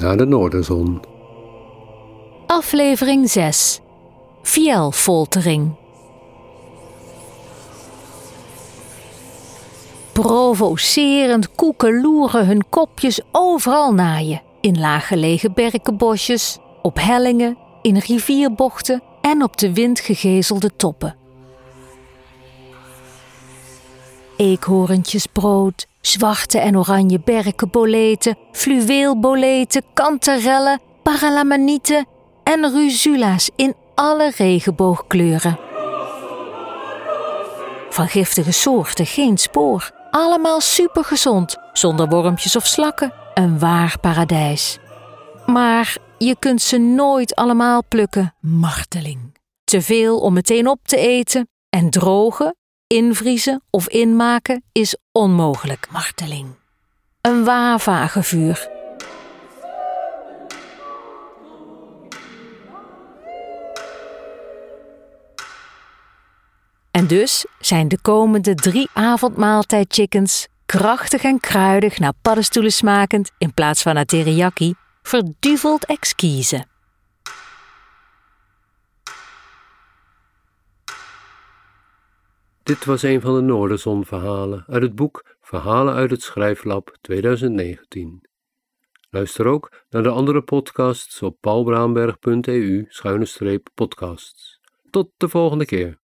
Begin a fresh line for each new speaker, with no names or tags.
naar de Noorderzon.
Aflevering 6. Fielfoltering. Provocerend koekeloeren hun kopjes overal naaien. In laaggelegen berkenbosjes, op hellingen, in rivierbochten en op de wind gegezelde toppen. Eekhoorntjesbrood, zwarte en oranje berkenboleten, fluweelboleten, kanterellen, paralamanieten en ruzula's in alle regenboogkleuren. Van giftige soorten geen spoor. Allemaal supergezond, zonder wormpjes of slakken. Een waar paradijs. Maar je kunt ze nooit allemaal plukken. Marteling. Te veel om meteen op te eten. En drogen, invriezen of inmaken is onmogelijk. Marteling. Een waar vagevuur. En dus zijn de komende drie avondmaaltijd chickens krachtig en kruidig naar paddenstoelen smakend in plaats van naar teriyaki, verduveld exquise.
Dit was een van de Noorderzon-verhalen uit het boek Verhalen uit het Schrijflab 2019. Luister ook naar de andere podcasts op paulbraamberg.eu-podcasts. Tot de volgende keer.